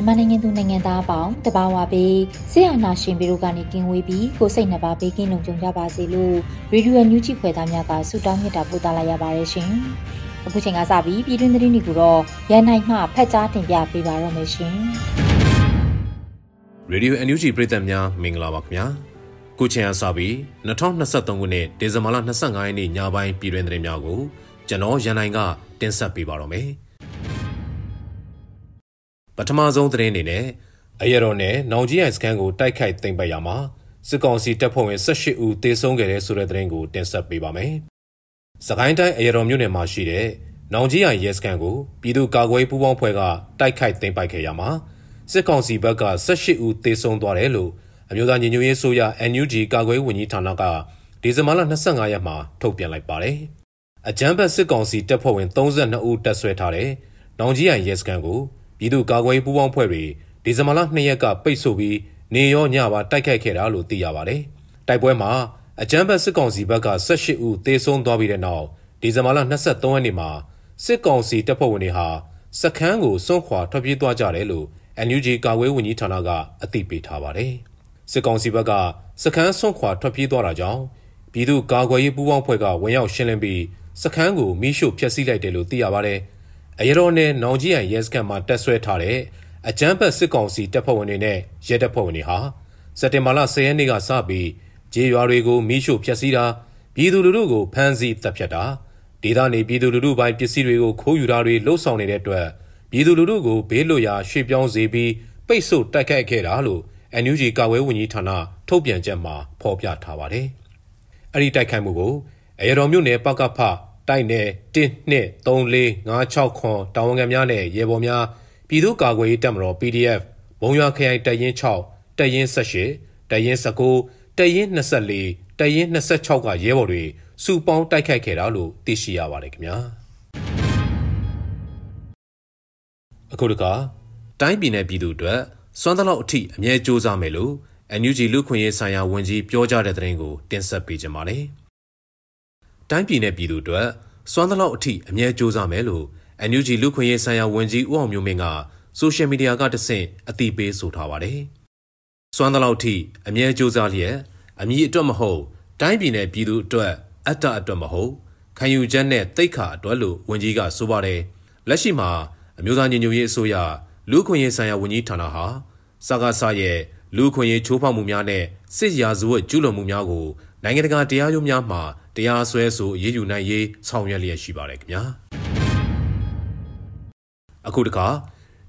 မြန်မာနိုင်ငံသူနိုင်ငံသားအပေါင်းတဘာဝပေးဆရာနာရှင်ပြီးတို့ကနေကင်းဝေးပြီးကိုစိတ်နှပါဘေးကင်းလုံခြုံကြပါစေလို့ရေဒီယိုညူးချီဖွယ်သားများကဆုတောင်းမြတ်တာပို့သလာရပါတယ်ရှင်။အခုချိန်ကစပြီးပြည်တွင်းသတင်းတွေကိုတော့ရန်နိုင်မှဖတ်ကြားတင်ပြပေးပါတော့မယ်ရှင်။ရေဒီယို NUG ပြည်သက်များမင်္ဂလာပါခင်ဗျာ။ခုချိန်ကစပြီး2023ခုနှစ်ဒီဇင်ဘာလ25ရက်နေ့ညပိုင်းပြည်တွင်းသတင်းများကိုကျွန်တော်ရန်နိုင်ကတင်ဆက်ပေးပါတော့မယ်။ ပထမဆုံးသတင်းအနေနဲ့အရတော်နဲ့နောင်ကြီးအိုင်စကန်ကိုတိုက်ခိုက်သိမ်းပိုက်ရမှာစစ်ကောင်စီတပ်ဖွဲ့ဝင်18ဦးသေဆုံးခဲ့တဲ့ဆိုတဲ့သတင်းကိုတင်ဆက်ပေးပါမယ်။စကိုင်းတိုင်းအရတော်မြို့နယ်မှာရှိတဲ့နောင်ကြီးအိုင်ရဲစကန်ကိုပြည်သူ့ကာကွယ်ပူးပေါင်းဖွဲ့ကတိုက်ခိုက်သိမ်းပိုက်ခဲ့ရမှာစစ်ကောင်စီဘက်က18ဦးသေဆုံးသွားတယ်လို့အမျိုးသားညီညွတ်ရေးဆိုရ NUG ကာကွယ်ဝန်ကြီးဌာနကဒီဇင်ဘာလ25ရက်မှာထုတ်ပြန်လိုက်ပါတယ်။အကြမ်းဖက်စစ်ကောင်စီတပ်ဖွဲ့ဝင်32ဦးတပ်ဆွဲထားတဲ့နောင်ကြီးအိုင်ရဲစကန်ကို ပြည်သူ့ကာကွယ်ရေးပူးပေါင်းဖွဲ့တွေဒီဇင်ဘာလ2ရက်ကပိတ်ဆို့ပြီးနေရောညပါတိုက်ခိုက်ခဲ့တာလို့သိရပါတယ်။တိုက်ပွဲမှာအကြမ်းဖက်စစ်ကောင်စီဘက်က18ဦးသေဆုံးသွားပြီးတဲ့နောက်ဒီဇင်ဘာလ23ရက်နေ့မှာစစ်ကောင်စီတပ်ဖွဲ့ဝင်တွေဟာစခန်းကိုစွန့်ခွာထွက်ပြေးသွားကြတယ်လို့ NUG ကာကွယ်ဝန်ကြီးဌာနကအသိပေးထားပါတယ်။စစ်ကောင်စီဘက်ကစခန်းစွန့်ခွာထွက်ပြေးသွားတာကြောင့်ပြည်သူ့ကာကွယ်ရေးပူးပေါင်းဖွဲ့ကဝင်ရောက်ရှင်းလင်းပြီးစခန်းကိုမိရှို့ဖျက်ဆီးလိုက်တယ်လို့သိရပါတယ်။ အရတော်နယ်နောင်ကြီးရန်ရဲစခန်းမှာတက်ဆွဲထားတဲ့အကြမ်းဖက်စစ်ကောင်စီတပ်ဖွဲ့ဝင်တွေနဲ့ရဲတပ်ဖွဲ့ဝင်တွေဟာစက်တင်ဘာလ10ရက်နေ့ကစပြီးဂျေရွာတွေကိုမိရှို့ဖျက်ဆီးတာပြည်သူလူထုကိုဖမ်းဆီးတပ်ဖြတ်တာဒေသနေပြည်သူလူထုပိုင်းပစ္စည်းတွေကိုခိုးယူတာတွေလှုပ်ဆောင်နေတဲ့အတွက်ပြည်သူလူထုကိုဘေးလွတ်ရာရွှေ့ပြောင်းစေပြီးပိတ်ဆို့တိုက်ခိုက်ခဲ့တာလို့ NUG ကာဝဲဝန်ကြီးဌာနထုတ်ပြန်ချက်မှာဖော်ပြထားပါတယ်။အဲ့ဒီတိုက်ခိုက်မှုကိုအရတော်မြို့နယ်ပကဖ တိုက်နယ်1234569ခွန်တာဝန်ခံများနဲ့ရဲဘော်များပြည်သူ့ကာကွယ်ရေးတပ်မတော် PDF ဘုံရွာခရိုင်တပ်ရင်း6တပ်ရင်း18တပ်ရင်း19တပ်ရင်း24တပ်ရင်း26ကရဲဘော်တွေစုပေါင်းတိုက်ခိုက်ခဲ့တာလို့သိရှိရပါတယ်ခင်ဗျာအခုတခါတိုင်းပြည်နယ်ပြည်သူအတွက်စွမ်းတလောက်အထိအမြဲစ조사မယ်လို့ NUG လူခွင့်ရေးဆိုင်ရာဝန်ကြီးပြောကြားတဲ့သတင်းကိုတင်ဆက်ပေးကြပါမယ်။ တိုင်းပြည်နဲ့ပြည်သူအတွက်စွမ်းသလောက်အထိအမြဲစူးစမ်းမယ်လို့ NUG လူခွင့်ရေးဆိုင်ရာဝန်ကြီးဦးအောင်မျိုးမင်းကဆိုရှယ်မီဒီယာကတဆင့်အတိပေးဆိုထားပါတယ်။စွမ်းသလောက်အထိအမြဲစူးစမ်းလျက်အမည်အတွက်မဟုတ်တိုင်းပြည်နဲ့ပြည်သူအတွက်အတ္တအတွက်မဟုတ်ခံယူချက်နဲ့တိတ်ခါအတွက်လို့ဝန်ကြီးကဆိုပါတယ်။လက်ရှိမှာအမျိုးသားညီညွတ်ရေးအစိုးရလူခွင့်ရေးဆိုင်ရာဝန်ကြီးဌာနဟာစကားဆရဲ့လူခွင့်ရေးချိုးဖောက်မှုများနဲ့စစ်ရာဇဝတ်ကျူးလွန်မှုများကို နိုင်ငံတကာတရားရုံးများမှာတရားစွဲဆိုအရေးယူနိုင်ရေးဆောင်ရွက်လျက်ရှိပါတယ်ခင်ဗျာအခုတခါ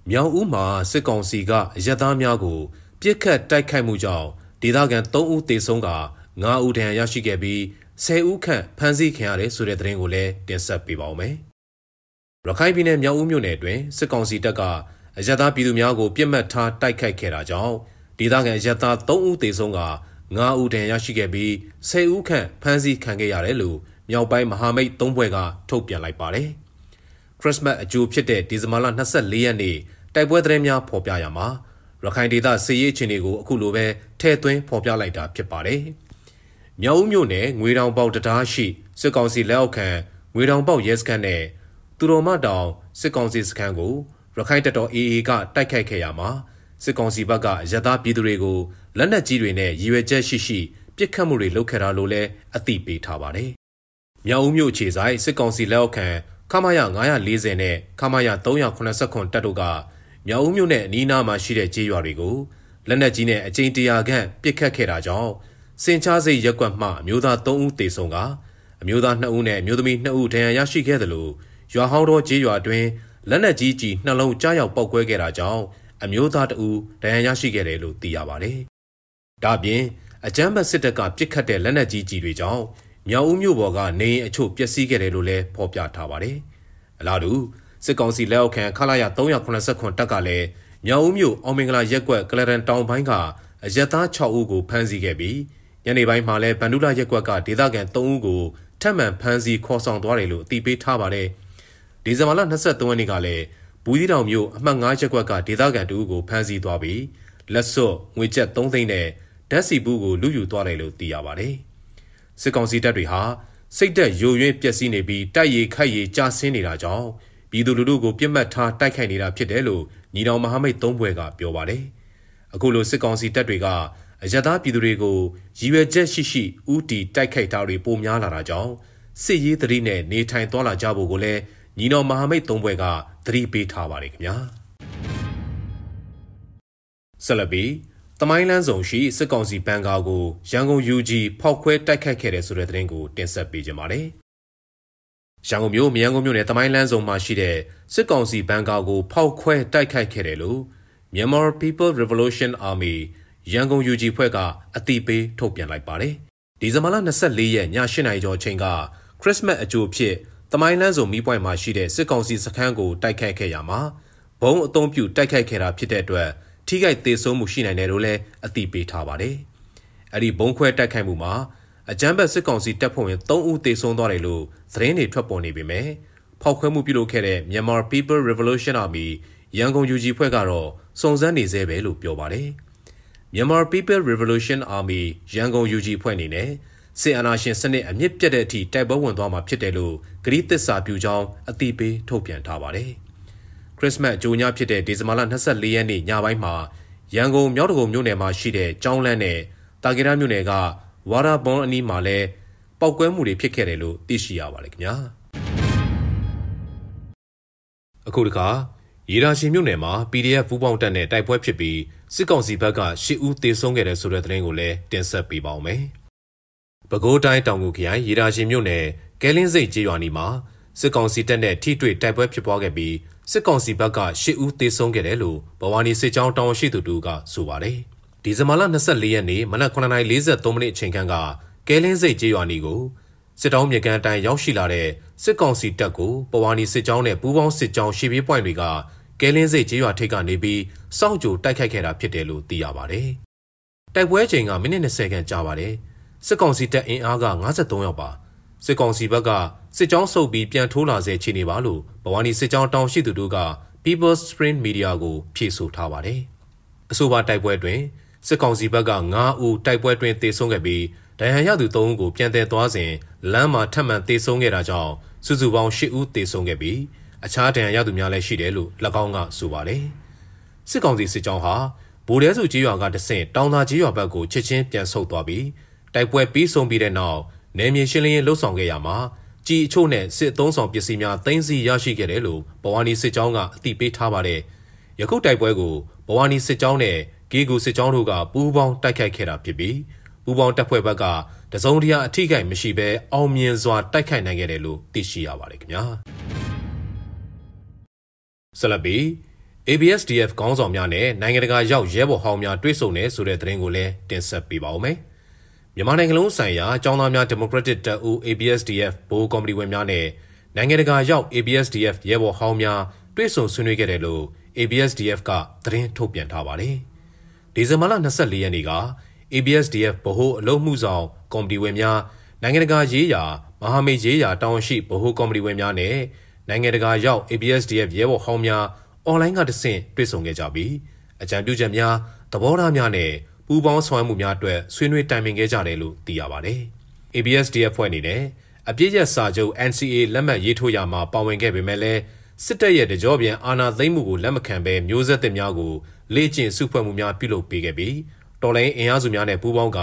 မြောင်ဦးမှာစစ်ကောင်စီကအရက်သားများကိုပြစ်ခတ်တိုက်ခိုက်မှုကြောင့်ဒေသခံ3ဦးသေဆုံးက9ဦးဒဏ်ရာရရှိခဲ့ပြီး10ဦးခန့်ဖမ်းဆီးခံရတယ်ဆိုတဲ့သတင်းကိုလည်းတင်ဆက်ပေးပါောင်းမယ်ရခိုင်ပြည်နယ်မြောက်ဦးမြို့နယ်တွင်စစ်ကောင်စီတပ်ကအရက်သားပြည်သူများကိုပြစ်မှတ်ထားတိုက်ခိုက်ခဲ့တာကြောင့်ဒေသခံအရက်သား3ဦးသေဆုံးက 9ဦးတန်ရရှိခဲ့ပြီး10ဦးခန့်ဖမ်းဆီးခံခဲ့ရတယ်လို့မြောက်ပိုင်းမဟာမိတ်၃ဘွဲ့ကထုတ်ပြန်လိုက်ပါတယ်။ခရစ်စမတ်အကြိုဖြစ်တဲ့ဒီဇင်ဘာလ24ရက်နေ့တိုက်ပွဲသတင်းများဖော်ပြရမှာရခိုင်ဒေသစစ်ရေးအခြေအနေကိုအခုလိုပဲထည့်သွင်းဖော်ပြလိုက်တာဖြစ်ပါတယ်။မြောက်ဦးမြို့နယ်ငွေတောင်ပေါက်တရားရှိစစ်ကောင်စီလက်အောက်ခံငွေတောင်ပေါက်ရဲစခန်းနဲ့သူတော်မတောင်စစ်ကောင်စီစခန်းကိုရခိုင်တပ်တော် AA ကတိုက်ခိုက်ခဲ့ရမှာ စစ်ကောင်စီဘက်ကရသပြည်သူတွေကိုလက်နက်ကြီးတွေနဲ့ရည်ရွယ်ချက်ရှိရှိပြစ်ခတ်မှုတွေလုပ်ခဲ့တာလို့လည်းအသိပေးထားပါတယ်။မြောက်ဦးမြို့ခြေဆိုင်စစ်ကောင်စီလက်အောက်ခံခမာယ940နဲ့ခမာယ389တပ်တို့ကမြောက်ဦးမြို့နဲ့အနီးအနားမှာရှိတဲ့ကြေးရွာတွေကိုလက်နက်ကြီးနဲ့အကြိမ်တရာခန့်ပစ်ခတ်ခဲ့တာကြောင့်စင်ချားစိတ်ရက်ကွက်မှအမျိုးသား3ဦးသေဆုံးကအမျိုးသား2ဦးနဲ့အမျိုးသမီး2ဦးဒဏ်ရာရရှိခဲ့သလိုရွာဟောင်းတော်ကြေးရွာတွင်လက်နက်ကြီးကြီးနှလုံးကြားရောက်ပောက်ကွဲခဲ့တာကြောင့် အမျိုးသားတဦးဒဏ်ရာရရှိခဲ့တယ်လို့သိရပါတယ်။ဒါ့အပြင်အကြမ်းဖက်စစ်တပ်ကပစ်ခတ်တဲ့လက်နက်ကြီးကြီးတွေကြောင့်မြောက်ဦးမြို့ပေါ်ကနေအိမ်အချို့ပျက်စီးခဲ့တယ်လို့လည်းဖော်ပြထားပါတယ်။အလားတူစစ်ကောင်စီလက်အောက်ခံခလာရ389တပ်ကလည်းမြောက်ဦးမြို့အောင်မင်္ဂလာရက်ကွက်ကလရန်တောင်ပိုင်းကအရက်သား6ဦးကိုဖမ်းဆီးခဲ့ပြီးညနေပိုင်းမှာလည်းဗန္ဒူလာရက်ကွက်ကဒေသခံ3ဦးကိုထပ်မံဖမ်းဆီးခေါ်ဆောင်သွားတယ်လို့အသိပေးထားပါတယ်။ဒီဇင်ဘာလ23ရက်နေ့ကလည်း ဘူးသီးတောင်မြို့အမှတ်9ရက်ကွက်ကဒေသခံ2ဦးကိုဖမ်းဆီးသွားပြီးလက်စွပ်ငွေကျပ်3သိန်းနဲ့ဓာတ်စီဘူးကိုလူယူသွားတယ်လို့သိရပါတယ်။စစ်ကောင်စီတပ်တွေဟာစိတ်သက်ယိုယွင်းပျက်စီးနေပြီးတိုက်ရီခိုက်ရီကြာဆင်းနေတာကြောင့်ပြည်သူလူထုကိုပြစ်မှတ်ထားတိုက်ခိုက်နေတာဖြစ်တယ်လို့ညီတော်မဟာမိတ်သုံးဘွဲကပြောပါတယ်။အခုလိုစစ်ကောင်စီတပ်တွေကအယက်သားပြည်သူတွေကိုရည်ရွယ်ချက်ရှိရှိဥတီတိုက်ခိုက်တာတွေပိုများလာတာကြောင့်စစ်ရေးသတိနဲ့နေထိုင်သွားလာကြဖို့ကိုလည်းညီတော်မဟာမိတ်သုံးဘွဲက သတိပေးထားပါတယ်ခင်ဗျာ။ဆက်လက်ပြီးတမိုင်းလန်းဆောင်ရှိစစ်ကောင်စီဘန်ကာကိုရန်ကုန် UG ဖောက်ခွဲတိုက်ခိုက်ခဲ့တဲ့ဆိုတဲ့သတင်းကိုတင်ဆက်ပေးကြပါမယ်။ရန်ကုန်မြို့မြန်ကုန်မြို့နယ်တမိုင်းလန်းဆောင်မှာရှိတဲ့စစ်ကောင်စီဘန်ကာကိုဖောက်ခွဲတိုက်ခိုက်ခဲ့တယ်လို့ Myanmar People Revolution Army ရန်ကုန် UG ဖွဲ့ကအတိပေးထုတ်ပြန်လိုက်ပါတယ်။ဒီဇင်ဘာလ24ရက်ည8နာရီကျော်အချိန်ကခရစ်စမတ်အကြိုဖြစ် တမိုင်းလန်းဆောင်မီးပွိုင်မှာရှိတဲ့စစ်ကောင်စီစခန်းကိုတိုက်ခိုက်ခဲ့ရမှာဘုံအုံပြုတိုက်ခိုက်ခဲ့တာဖြစ်တဲ့အတွက်ထိခိုက်သေးဆုံးမှုရှိနိုင်တယ်လို့လည်းအသိပေးထားပါတယ်။အဲ့ဒီဘုံခွဲတိုက်ခိုက်မှုမှာအကြမ်းဖက်စစ်ကောင်စီတပ်ဖွဲ့ဝင်3ဦးသေဆုံးသွားတယ်လို့သတင်းတွေထွက်ပေါ်နေပေမဲ့ဖောက်ခွဲမှုပြုလုပ်ခဲ့တဲ့ Myanmar People Revolution Army ရန်ကုန် UG ဖွဲ့ကတော့စုံစမ်းနေသေးပဲလို့ပြောပါတယ်။ Myanmar People Revolution Army ရန်ကုန် UG ဖွဲ့အနေနဲ့ စစ်အာဏာရှင်စနစ်အမြင့်ပြတ်တဲ့အထိတိုက်ပွဲဝင်သွားမှာဖြစ်တယ်လို့ဂရီးသစ္စာပြုကြောင်းအသိပေးထုတ်ပြန်ထားပါတယ်။ခရစ်စမတ်အကြိုညဖြစ်တဲ့ဒီဇင်ဘာလ24ရက်နေ့ညပိုင်းမှာရန်ကုန်မြောက်တကုံမြို့နယ်မှာရှိတဲ့ကျောင်းလန်းနဲ့တာဂီရာမြို့နယ်ကဝါရာဘွန်အနီးမှာလည်းပောက်ကွဲမှုတွေဖြစ်ခဲ့တယ်လို့သိရှိရပါတယ်ခင်ဗျာအခုတခါရေဒါရှင်မြို့နယ်မှာ PDF ပူးပေါင်းတပ်နဲ့တိုက်ပွဲဖြစ်ပြီးစစ်ကောင်စီဘက်က၈ဦးသေဆုံးခဲ့တဲ့ဆိုတဲ့သတင်းကိုလည်းတင်ဆက်ပေးပါောင်းမယ် ပဲခူးတိုင်းတောင်ငူခရိုင်ရေဒါရှင်မြို့နယ်ကဲလင်းစိတ်ကျေးရွာနီမှာစစ်ကောင်စီတပ်နဲ့ထိတွေ့တိုက်ပွဲဖြစ်ပွားခဲ့ပြီးစစ်ကောင်စီဘက်က၈ဦးသေဆုံးခဲ့တယ်လို့ဘဝနီစစ်ကြောင်းတောင်ရှိသူတို့ကဆိုပါတယ်ဒီဇင်ဘာလ24ရက်နေ့မနက်9:43မိနစ်အချိန်ခန့်ကကဲလင်းစိတ်ကျေးရွာနီကိုစစ်တောင်းမြေကန်အတိုင်းရောက်ရှိလာတဲ့စစ်ကောင်စီတပ်ကိုပဝါနီစစ်ကြောင်းနဲ့ပူးပေါင်းစစ်ကြောင်းရှေ့ပြေးပွိုင်တွေကကဲလင်းစိတ်ကျေးရွာထိပ်ကနေပြီးစောင့်ကြိုတိုက်ခိုက်ခဲ့တာဖြစ်တယ်လို့သိရပါတယ်။တိုက်ပွဲချိန်ကမိနစ်20ခန့်ကြာပါတယ်။ စစ်ကောင်စီတပ်အင်အားက53ယောက်ပါ။စစ်ကောင်စီဘက်ကစစ်ကြောင်းဆုတ်ပြီးပြန်ထိုးလာစေချေနေပါလို့ပဝါနီစစ်ကြောင်းတောင်ရှိသူတို့က People's Spring Media ကိုဖြေဆိုထားပါတယ်။အဆိုပါတိုက်ပွဲတွင်စစ်ကောင်စီဘက်က9ဦးတိုက်ပွဲတွင်သေဆုံးခဲ့ပြီးဒဏ်ရာရသူ3ဦးကိုပြန်သည်သွားစဉ်လမ်းမှာထပ်မံသေဆုံးခဲ့တာကြောင့်စုစုပေါင်း10ဦးသေဆုံးခဲ့ပြီးအခြားဒဏ်ရာရသူများလည်းရှိတယ်လို့၎င်းကဆိုပါတယ်။စစ်ကောင်စီစစ်ကြောင်းဟာဗိုလ်တဲစုကြီးရွာကတဆင့်တောင်သာကြီးရွာဘက်ကိုချက်ချင်းပြန်ဆုတ်သွားပြီး တိုက်ပွဲပြီးဆုံးပြီးတဲ့နောက်နယ်မြေရှင်းလင်းရေးလှုပ်ဆောင်ခဲ့ရမှာကြီးအချို့နဲ့စစ်သုံးဆောင်ပစ္စည်းများသိမ်းဆည်းရရှိခဲ့တယ်လို့ဘဝနီစစ်ကြောင်းကအသိပေးထားပါတယ်။ယခုတိုက်ပွဲကိုဘဝနီစစ်ကြောင်းနဲ့ဂေဂူစစ်ကြောင်းတို့ကပူးပေါင်းတိုက်ခိုက်ခဲ့တာဖြစ်ပြီးပူးပေါင်းတပ်ဖွဲ့ဘက်ကတစုံတရာအထိခိုက်မရှိဘဲအောင်မြင်စွာတိုက်ခိုက်နိုင်ခဲ့တယ်လို့သိရှိရပါတယ်ခင်ဗျာဆလဘီ ABSDF ခေါင်းဆောင်များနဲ့နိုင်ငံတကာရောက်ရဲဘော်ဟောင်းများတွေ့ဆုံနေဆိုတဲ့သတင်းကိုလည်းတင်ဆက်ပေးပါဦးမယ် မြန်မာနိုင်ငံလုံးဆိုင်ရာအကြောင်းသားများဒီမိုကရက်တစ်တပ်ဦး ABSDF ဘိုးကော်မတီဝင်များနဲ့နိုင်ငံတကာရောက် ABSDF ရဲဘော်ဟောင်းများတွေ့ဆုံဆွေးနွေးခဲ့တယ်လို့ ABSDF ကသတင်းထုတ်ပြန်ထားပါတယ်။ဒီဇင်ဘာလ24ရက်နေ့က ABSDF ဗဟိုအလုံးမှုဆောင်ကော်မတီဝင်များနိုင်ငံတကာရေးရာမဟာမိတ်ရေးရာတာဝန်ရှိဗဟိုကော်မတီဝင်များနဲ့နိုင်ငံတကာရောက် ABSDF ရဲဘော်ဟောင်းများအွန်လိုင်းကတဆင့်တွေ့ဆုံခဲ့ကြပြီးအကြံပြုချက်များသဘောထားများနဲ့ ပူးပေါင်းဆောင်ရွက်မှုများအတွက်ဆွေးနွေးတိုင်ပင်ခဲ့ကြတယ်လို့သိရပါတယ်။ ABSDF ဖွဲ့အနေနဲ့အပြည့်ရစာချုပ် NCA လက်မှတ်ရေးထိုးရမှာပါဝင်ခဲ့ပေမဲ့လည်းစစ်တပ်ရဲ့တကြောပြန်အာဏာသိမ်းမှုကိုလက်မခံဘဲမျိုးဆက်သစ်များကိုလေ့ကျင့်စုဖွဲ့မှုများပြုလုပ်ပေးခဲ့ပြီးတော်လိုင်းအင်အားစုများနဲ့ပူးပေါင်းက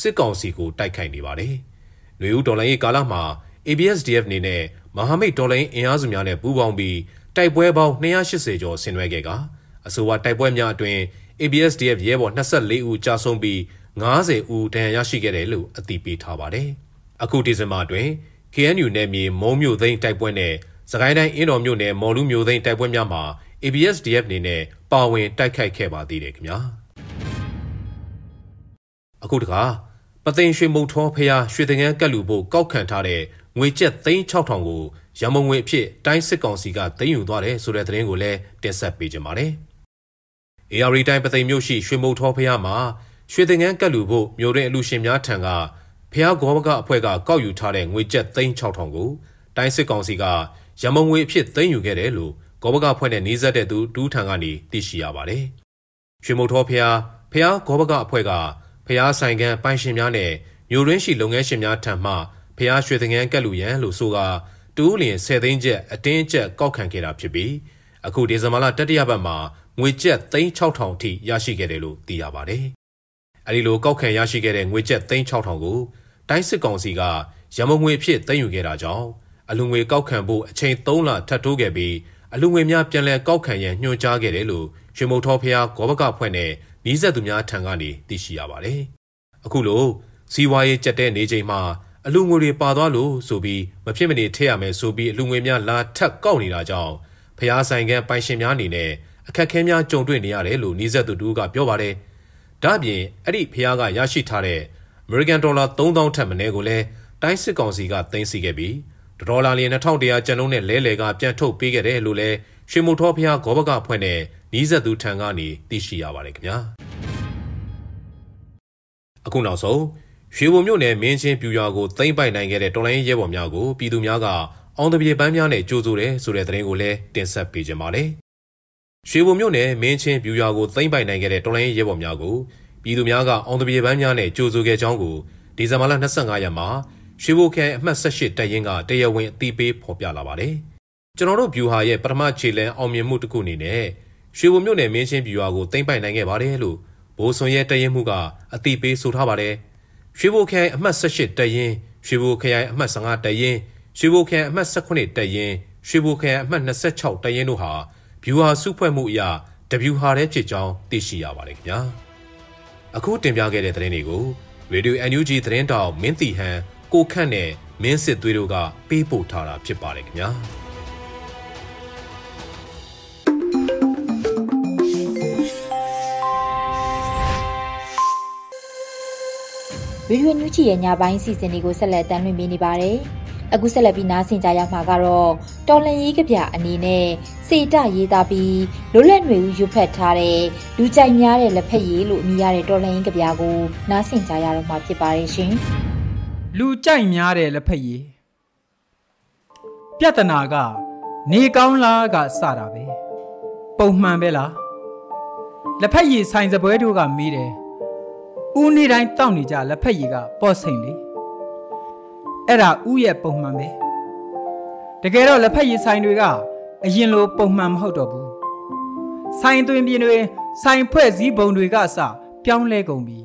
စစ်ကောင်စီကိုတိုက်ခိုက်နေပါတယ်။ຫນွေဦးတော်လိုင်းရေးကာလမှာ ABSDF နေနဲ့မဟာမိတ်တော်လိုင်းအင်အားစုများနဲ့ပူးပေါင်းပြီးတိုက်ပွဲပေါင်း280ကျော်ဆင်နွှဲခဲ့ကအဆိုပါတိုက်ပွဲများအတွင်း ABSDF ရဲဘော်24ဦးကြာဆုံးပြီး90ဦးဒဏ်ရာရရှိခဲ့တယ်လို့အသိပေးထားပါတယ်။အခုဒီဇင်ဘာတွင် KNU နယ်မြေမုံမြို့သိန်းတိုက်ပွဲနဲ့စကိုင်းတိုင်းအင်းတော်မြို့နယ်မော်လူမြို့သိန်းတိုက်ပွဲများမှာ ABSDF နေနဲ့ပါဝင်တိုက်ခိုက်ခဲ့ပါသေးတယ်ခင်ဗျာ။အခုတခါပသိမ်ရွှေမုံထောဖျားရွှေတငန်းကတ်လူဖို့ကောက်ခံထားတဲ့ငွေကျပ်36000ကိုရမုံငွေအဖြစ်တိုင်းစစ်ကောင်စီကသိမ်းယူသွားတယ်ဆိုတဲ့သတင်းကိုလည်းတင်ဆက်ပေးကြပါမယ်။ AR တိုင်းပသိမ်မြို့ရှိရွှေမုံထောဖျားမှာရွှေတငန်းကတ်လူဖို့မြို့တွင်အလူရှင်များထံကဖျားဂောဘကအဖွဲ့ကကောက်ယူထားတဲ့ငွေကျပ်36000ကိုတိုင်းစစ်ကောင်စီကရမုံငွေအဖြစ်သိမ်းယူခဲ့တယ်လို့ဂောဘကဖွဲ့နဲ့နှီးစပ်တဲ့သူတူးထံကနေသိရှိရပါတယ်။ရွှေမုံထောဖျားဖျားဂောဘကအဖွဲ့ကဖျားဆိုင်ကန်ပိုင်ရှင်များနဲ့မြို့ရင်းရှိလုပ်ငန်းရှင်များထံမှဖျားရွှေသငန်းကတ်လူရန်လို့ဆိုကတူးလျင်10သိန်းကျပ်အတင်းကျပ်ကောက်ခံခဲ့တာဖြစ်ပြီးအခုဒီဇင်ဘာလတတိယပတ်မှာ ငွေကျပ်3600ထိရရှိခဲ့တယ်လို့သိရပါတယ်။အဲဒီလိုကောက်ခံရရှိခဲ့တဲ့ငွေကျပ်3600ကိုတိုင်းစစ်ကောင်စီကရမုံငွေအဖြစ်သိမ်းယူခဲ့တာကြောင့်အလူငွေကောက်ခံဖို့အချိန်3လထပ်တိုးခဲ့ပြီးအလူငွေများပြန်လည်ကောက်ခံရန်ညွှန်ကြားခဲ့တယ်လို့ရွှေမုံထောဖျားဂောဘကဖွဲ့နဲ့နီးစပ်သူများထံကနေသိရှိရပါတယ်။အခုလိုစီးပွားရေးကြက်တဲ့နေချိန်မှာအလူငွေတွေပါသွားလို့ဆိုပြီးမဖြစ်မနေထည့်ရမယ်ဆိုပြီးအလူငွေများလာထက်ကောက်နေတာကြောင့်ဖျားဆိုင်ကပိုင်ရှင်များအနေနဲ့ အခက်ခဲများကြုံတွေ့နေရတယ်လို့နီးစပ်သူတူကပြောပါတယ်။ဒါ့အပြင်အဲ့ဒီဖျားကရရှိထားတဲ့ American Dollar 3000ထက်မနည်းကိုလည်းတိုင်းစစ်ကောင်စီကသိမ်းဆီးခဲ့ပြီးဒေါ်လာလျင်2100ကျန်လုံးနဲ့လဲလှယ်ကပြန်ထုတ်ပေးခဲ့တယ်လို့လည်းရွှေမုထောဖျားဂောဘကဖွဲ့နဲ့နီးစပ်သူထံကနေသိရှိရပါတယ်ခင်ဗျာ။အခုနောက်ဆုံးရွှေဘုံမြို့နယ်မင်းချင်းပြူရွာကိုသိမ်းပိုက်နိုင်ခဲ့တဲ့တော်လိုင်းရဲဘော်များကိုပြည်သူများကအောင်တပြေပန်းများနဲ့ကြိုးဆိုတယ်ဆိုတဲ့သတင်းကိုလည်းတင်ဆက်ပေးကြပါမယ်။ ရွှေဘုံမြို့နယ်မင်းချင်းပြူရွာကိုသိမ်းပိုက်နိုင်ခဲ့တဲ့တော်လိုင်းရဲဘော်များကိုပြည်သူများကအောင်တပြေပန်းများနဲ့ကြိုးဆိုခဲ့ကြောင်းကိုဒီဇင်ဘာလ25ရက်မှာရွှေဘိုခရိုင်အမှတ်18တပ်ရင်းကတရားဝင်အသိပေးဖော်ပြလာပါတယ်။ကျွန်တော်တို့ဗျူဟာရဲ့ပထမခြေလှမ်းအောင်မြင်မှုတစ်ခုအနေနဲ့ရွှေဘိုမြို့နယ်မင်းချင်းဗျူဟာကိုသိမ်းပိုက်နိုင်ခဲ့ပါတယ်လို့ဘိုးစွန်ရဲ့တပ်ရင်းမှုကအသိပေးဆိုထားပါတယ်။ရွှေဘိုခရိုင်အမှတ်18တပ်ရင်းရွှေဘိုခရိုင်အမှတ်15တပ်ရင်းရွှေဘိုခရိုင်အမှတ်18တပ်ရင်းရွှေဘိုခရိုင်အမှတ်26တပ်ရင်းတို့ဟာ ဗျူဟာစုဖွဲ့မှုအရာတဗျူဟာတဲ့ဖြစ်ကြောင်းသိရှိရပါတယ်ခင်ဗျာအခုတင်ပြခဲ့တဲ့သတင်းတွေကို Radio NUG သတင်းတောင်မင်းတီဟန်ကိုခန့်နဲ့မင်းစစ်သွေးတို့ကပေးပို့ထားတာဖြစ်ပါတယ်ခင်ဗျာဗီဒီယိုညူချီရဲ့ညပိုင်းစီစဉ်တွေကိုဆက်လက်တင်ပြနေပါတယ်။ အခုဆက်လက်ပြီးနားဆင်ကြရမှာကတော့တော်လန်ရေးကဗျအနေနဲ့စေတရေးသားပြီးလွတ်လပ်နေဦးရွတ်ဖက်ထားတဲ့လူကြိုက်များတဲ့လက်ဖက်ရည်လို့အမည်ရတဲ့တော်လန်ရေးကဗျကိုနားဆင်ကြရတော့မှာဖြစ်ပါတယ်ရှင်။လူကြိုက်များတဲ့လက်ဖက်ရည်ပြဿနာကနေကောင်းလားကစတာပဲပုံမှန်ပဲလားလက်ဖက်ရည်ဆိုင်စပွဲတို့ကမေးတယ်ဦးနေတိုင်းတောက်နေကြလက်ဖက်ရည်ကပေါ့စိန်လေ အဲ့ဒါဥရဲ့ပုံမှန်ပဲတကယ်တော့လက်ဖက်ရည်ဆိုင်တွေကအရင်လိုပုံမှန်မဟုတ်တော့ဘူးဆိုင်သွင်းပြင်းတွေဆိုင်ဖွဲ့စည်းပုံတွေကအစပြောင်းလဲကုန်ပြီ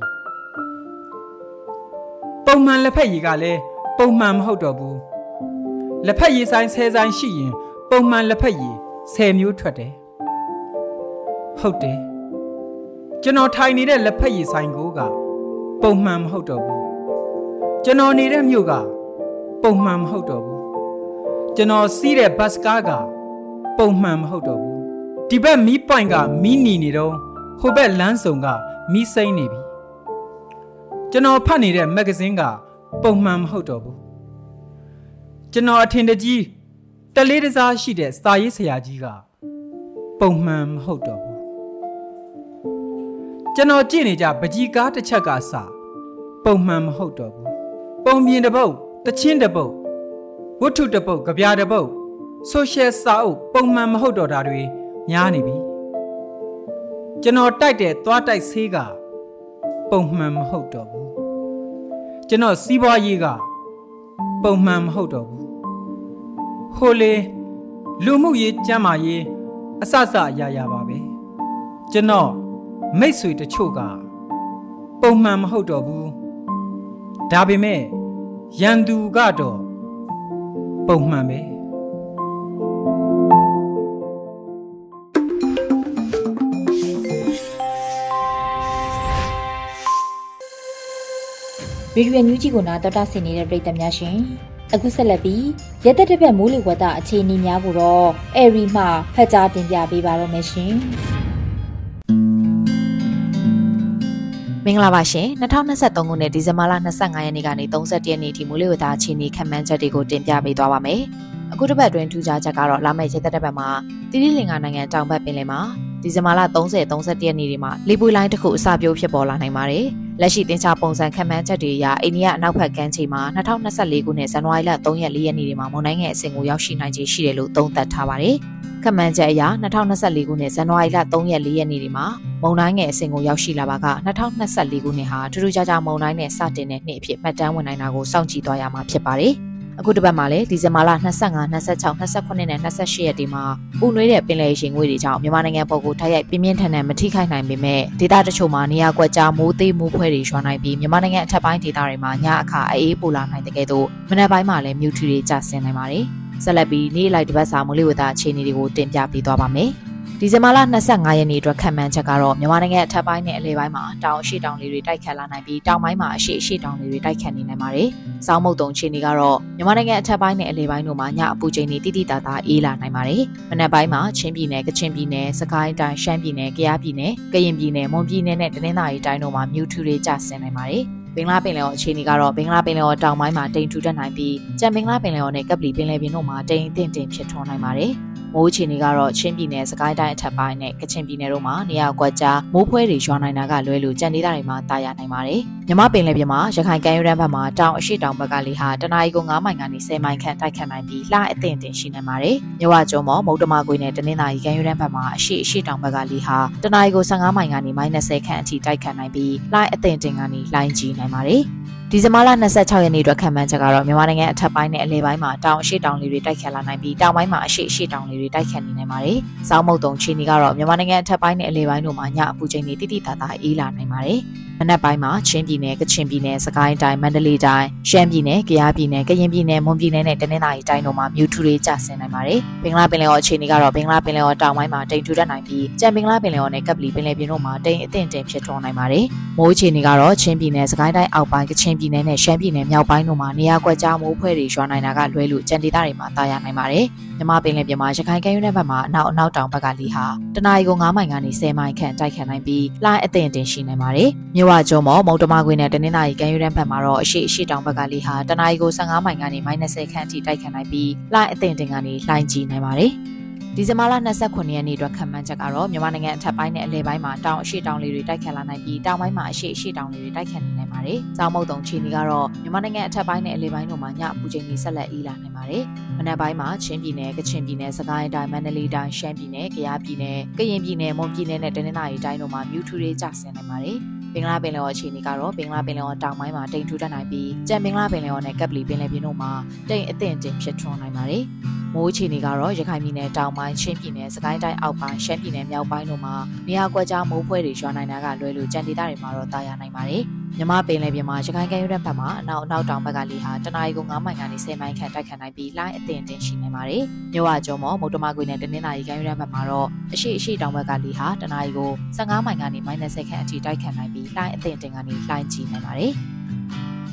ပုံမှန်လက်ဖက်ရည်ကလည်းပုံမှန်မဟုတ်တော့ဘူးလက်ဖက်ရည်ဆိုင်10ဆိုင်ရှိရင် ပုံမှန်လက်ဖက်ရည်10မျိုးထွက်တယ်ဟုတ်တယ်ကျွန်တော်ထိုင်နေတဲ့လက်ဖက်ရည်ဆိုင်ကိုကပုံမှန်မဟုတ်တော့ဘူးကျွန်တော်နေတဲ့မြို့က ပုံမှန်မဟုတ်တော့ဘူးကျွန်တော်စီးတဲ့ဘတ်စကားကပုံမှန်မဟုတ်တော့ဘူးဒီဘက်မီးပွိုင်ကမီးနီနေတော့ဟိုဘက်လမ်းစုံကမီးစိမ့်နေပြီကျွန်တော်ဖတ်နေတဲ့မဂ္ဂဇင်းကပုံမှန်မဟုတ်တော့ဘူးကျွန်တော်အထင်တကြီးတလေးတစားရှိတဲ့စာရေးဆရာကြီးကပုံမှန်မဟုတ်တော့ဘူးကျွန်တော်ကြည့်နေကြပကြီးကားတစ်ချက်ကစပုံမှန်မဟုတ်တော့ဘူးပုံပြင်တစ်ပုတ် တချင်းတစ်ပုတ်ဝတ္ထုတစ်ပုတ်ကြပြတစ်ပုတ်ဆိုရှယ်စာအုပ်ပုံမှန်မဟုတ်တော့တာတွေများနေပြီကျွန်တော်တိုက်တဲ့သွားတိုက်ဆေးကပုံမှန်မဟုတ်တော့ဘူးကျွန်တော်စီးပွားရေးကပုံမှန်မဟုတ်တော့ဘူးဟိုလေလူမှုရေးကျန်းမာရေးအစစအရာရာပါပဲကျွန်တော်မိတ်ဆွေတချို့ကပုံမှန်မဟုတ်တော့ဘူးဒါပေမဲ့ ရန်သူကတော့ပပုံမှန်ပဲရေဒီယိုညူးကြီးကိုနာတော်တာဆင်နေတဲ့ပြည်သက်များရှင်အခုဆက်လက်ပြီးရသက်တစ်ပတ်မိုးလေဝသအခြေအနေများကိုတော့အဲရီမှဖတ်ကြားတင်ပြပေးပါတော့မယ်ရှင် မင်္ဂလာပါရှင်2023ခုနှစ်ဒီဇင်ဘာလ25ရက်နေ့ကနေ31ရက်နေ့ထိမိုးလေဝသအခြေအနေခန့်မှန်းချက်တွေကိုတင်ပြပေးသွားပါမယ်အခုတစ်ပတ်အတွင်းထူးခြားချက်ကတော့လာမယ့်ရက်သက်တစ်ပတ်မှာတိတိလင်္ကာနိုင်ငံတောင်ဘက်ပင်လယ်မှာဒီဇင်ဘာလ30 31ရက်နေ့ဒီမှာလေပွေလိုင်းတစ်ခုအစပြုဖြစ်ပေါ်လာနိုင်ပါတယ်။ လက်ရှိတင်ချပုံစံခန့်မှန်းချက်တွေအရအိန္ဒိယအနောက်ဘက်ကမ်းခြေမှာ2024ခုနှစ်ဇန်နဝါရီလ3ရက်4ရက်နေ့ဒီမှာမုန်တိုင်းငယ်အဆင့်ကိုရောက်ရှိနိုင်ခြေရှိတယ်လို့သုံးသပ်ထားပါတယ်။ခန့်မှန်းချက်အရ2024ခုနှစ်ဇန်နဝါရီလ3ရက်4ရက်နေ့ဒီမှာမုန်တိုင်းငယ်အဆင့်ကိုရောက်ရှိလာပါက2024ခုနှစ်ဟာထူးထူးခြားခြားမုန်တိုင်းနဲ့စတင်တဲ့နှစ်အဖြစ်မှတ်တမ်းဝင်နိုင်တာကိုစောင့်ကြည့်သွားရမှာဖြစ်ပါတယ်။ အခုတစ်ပတ်မှာလည်းဒီဇင်ဘာလ25 26 28နဲ့28ရက်ဒီမှာပူနွေးတဲ့ပင်လယ်ရှင်ငွေတွေကြောင့်မြန်မာနိုင်ငံပေါ်ကိုထိုက်ရိုက်ပြင်းပြင်းထန်ထန်မထိခိုက်နိုင်ပေမဲ့ဒေသတချို့မှာနေရာကွက်ကြားမိုးသေးမိုးဖွဲတွေရွာနိုင်ပြီးမြန်မာနိုင်ငံအထက်ပိုင်းဒေသတွေမှာညအခါအေးပူလာနိုင်တဲ့ကဲ့သို့မနက်ပိုင်းမှာလည်းမြူထရီတွေကျဆင်းနိုင်ပါတယ်ဆက်လက်ပြီးနေ့လိုက်တစ်ပတ်စာမိုးလေဝသအခြေအနေတွေကိုတင်ပြပေးသွားပါမယ်။ ဒီဇင်ဘာလ25ရက်နေ့အတွက်ခံမှန်းချက်ကတော့မြန်မာနိုင်ငံအထက်ပိုင်းနဲ့အလယ်ပိုင်းမှာတောင်အရှိတောင်လေးတွေတိုက်ခတ်လာနိုင်ပြီးတောင်ပိုင်းမှာအရှိအရှိတောင်လေးတွေတိုက်ခတ်နေနိုင်ပါတယ်။စောင်းမုတ်တုံခြေနေကတော့မြန်မာနိုင်ငံအထက်ပိုင်းနဲ့အလယ်ပိုင်းတို့မှာညအပူချိန်တွေတိတိတသားအေးလာနိုင်ပါတယ်။မနက်ပိုင်းမှာချင်းပြည်နယ်၊ကချင်ပြည်နယ်၊စကိုင်းတိုင်း၊ရှမ်းပြည်နယ်၊ကယားပြည်နယ်၊ကရင်ပြည်နယ်၊မွန်ပြည်နယ်နဲ့တနင်္သာရီတိုင်းတို့မှာမြူထူတွေကျဆင်းနိုင်ပါတယ်။ဘင်္ဂလားပင်လယ်ော်အခြေအနေကတော့ဘင်္ဂလားပင်လယ်ော်တောင်ပိုင်းမှာတိမ်ထူတတ်နိုင်ပြီးကြံဘင်္ဂလားပင်လယ်ော်နဲ့ကပလီပင်လယ်ပြင်တို့မှာတိမ်အထင်တင်ဖြစ်ထွန်းနိုင်ပါတယ်။ မိုးချီနေကတော့ချင်းပြည်နယ်စကိုင်းတိုင်းအထက်ပိုင်းနဲ့ကချင်ပြည်နယ်တို့မှာနေရာကွက်ကြားမိုးဖွဲတွေရွာနိုင်တာကလွဲလို့ကြံဒေသတွေမှာတာယာနိုင်ပါတယ်။မြမပင်လယ်ပြင်မှာရခိုင်ကမ်းရိုးတန်းဘက်မှာတောင်အရှိတောင်ဘက်ကလေဟာတနအီကို9မိုင်ကနေ10မိုင်ခန့်တိုက်ခတ်နိုင်ပြီးလှအသင့်တင်ရှိနေပါတယ်။မြဝကျုံမော်မုတ်တမကွေနဲ့တနင်္သာရီကမ်းရိုးတန်းဘက်မှာအရှိအရှိတောင်ဘက်ကလေဟာတနအီကို15မိုင်ကနေ -30 ခန့်အထိတိုက်ခတ်နိုင်ပြီးလှအသင့်တင်ကနေလှိုင်းကြီးနိုင်ပါတယ်။ ဒီဇင်ဘာလ26ရက်နေ့အတွက်ခံမှန်းချက်ကတော့မြန်မာနိုင်ငံအထက်ပိုင်းနဲ့အလယ်ပိုင်းမှာတောင်အရှိတောင်လေးတွေတိုက်ခတ်လာနိုင်ပြီးတောင်ပိုင်းမှာအရှိအရှိတောင်လေးတွေတိုက်ခတ်နေနိုင်ပါတယ်။စောင်းမုတ်တုံချီနီကတော့မြန်မာနိုင်ငံအထက်ပိုင်းနဲ့အလယ်ပိုင်းတို့မှာညအပူချိန်တွေတိတိတသားအေးလာနိုင်ပါတယ်။မနက်ပိုင်းမှာချင်းပြည်နယ်၊ကချင်ပြည်နယ်၊စကိုင်းတိုင်း၊မန္တလေးတိုင်း၊ရှမ်းပြည်နယ်၊ကယားပြည်နယ်၊ကရင်ပြည်နယ်၊မွန်ပြည်နယ်နဲ့တနင်္သာရီတိုင်းတို့မှာမြူထူတွေကျဆင်းနိုင်ပါတယ်။ဘင်္ဂလားပင်လယ်ော်အခြေအနေကတော့ဘင်္ဂလားပင်လယ်ော်တောင်ပိုင်းမှာတိမ်ထူတတ်နိုင်ပြီးကြံဘင်္ဂလားပင်လယ်ော်နဲ့ကပ်ပလီပင်လယ်ပြင်တို့မှာတိမ်အထင်တင်ဖြစ်ထွန်းနိုင်ပါတယ်။မိုးအခြေအနေကတော့ချင်းပြည်နယ်၊စကိုင်းတိုင်းအောက်ပိုင်း၊ကချင်ပြည်နယ်နဲ့ရှမ်းပြည်နယ်မြောက်ပိုင်းတို့မှာနေရာကွက်ကြားမိုးဖွဲတွေရွာနိုင်တာကလွဲလို့ကြံဒေသတွေမှာတာယာနိုင်ပါတယ်။မြမပင်လယ်ပြင်မှာရခိုင်ကမ်းရိုးတန်းဘက်မှာအနောက်အနောက်တောင်ဘက်ကလေဟာတနအီကို9မိုင်ကနေ10မိုင်ခန့်တိုက်ခတ်နိုင်ပြီးလှိုင်းအသင့်တင်ရှိနိုင်ပါတယ်။မြဝကျုံမော်မုံတမကွေနဲ့တနင်္သာရီကမ်းရိုးတန်းဘက်မှာတော့အရှိအရှိတောင်ဘက်ကလေဟာတနအီကို15မိုင်ကနေ -30 ခန့်အထိတိုက်ခတ်နိုင်ပြီးလှိုင်းအသင့်တင်ကနေလှိုင်းကြီးနိုင်ပါတယ်။ ဒီဇင်ဘာလ29ရက်နေ့အတွက်ခံမှန်းချက်ကတော့မြန်မာနိုင်ငံအထက်ပိုင်းနဲ့အလယ်ပိုင်းမှာတောင်အရှိတောင်လေးတွေတိုက်ခတ်လာနိုင်ပြီးတောင်ပိုင်းမှာအရှိအရှိတောင်လေးတွေတိုက်ခတ်နေနိုင်ပါတယ်။ကြောင်မုတ်တုံချီနီကတော့မြန်မာနိုင်ငံအထက်ပိုင်းနဲ့အလယ်ပိုင်းတို့မှာညအပူချိန်ကြီးဆက်လက်အေးလာနိုင်ပါတယ်။မနက်ပိုင်းမှာချင်းပြည်နယ်၊ကချင်ပြည်နယ်၊စကိုင်းတိုင်း၊မန္တလေးတိုင်း၊ရှမ်းပြည်နယ်၊ကယားပြည်နယ်၊ကရင်ပြည်နယ်၊မွန်ပြည်နယ်နဲ့တနင်္သာရီတိုင်းတို့မှာမြူထူတွေကျဆင်းနိုင်ပါတယ်။ ဘင်္ဂလားပင်လယ်ော်အခြေအနေကတော့ဘင်္ဂလားပင်လယ်ော်တောင်ပိုင်းမှာတိမ်ထူတတ်နိုင်ပြီးကြံဘင်္ဂလားပင်လယ်ော်နဲ့ကပ်ပလီပင်လယ်ပြင်တို့မှာတိမ်အထင်တင်ဖြစ်ထွန်းနိုင်ပါတယ်။မိုးအခြေအနေကတော့ရခိုင်ပြည်နယ်တောင်ပိုင်းချင်းပြည်နယ်စကိုင်းတိုင်းအောက်ပိုင်းရှမ်းပြည်နယ်မြောက်ပိုင်းတို့မှာနေရာကွက်ကြားမိုးဖွဲတွေရွာနိုင်တာကလွယ်လို့ကြံဒေသတွေမှာတော့တာယာနိုင်ပါတယ်။မြမပင်လယ်ပြင်မှာရခိုင်ကမ်းရိုးတန်းဘက်မှာအနောက်အနောက်တောင်ဘက်ကလေဟာတနအီကို9မိုင်ကနေ10မိုင်ခန့်တိုက်ခတ်နိုင်ပြီးလိုင်းအသင့်တင်ရှိနေပါတယ်။မြဝကျော်မော်မုတ်တမကွေနဲ့တနင်္သာရီကမ်းရိုးတန်းဘက်မှာတော့အရှိအရှိတောင်ဘက်ကလေဟာတနအီကို15မိုင်ကနေ -30 ခန့်အထိတိုက်ခတ်နိုင်ပြီးလိုင်းအသင့်တင်ကနေလှိုင်းကြီးနိုင်ပါတယ်။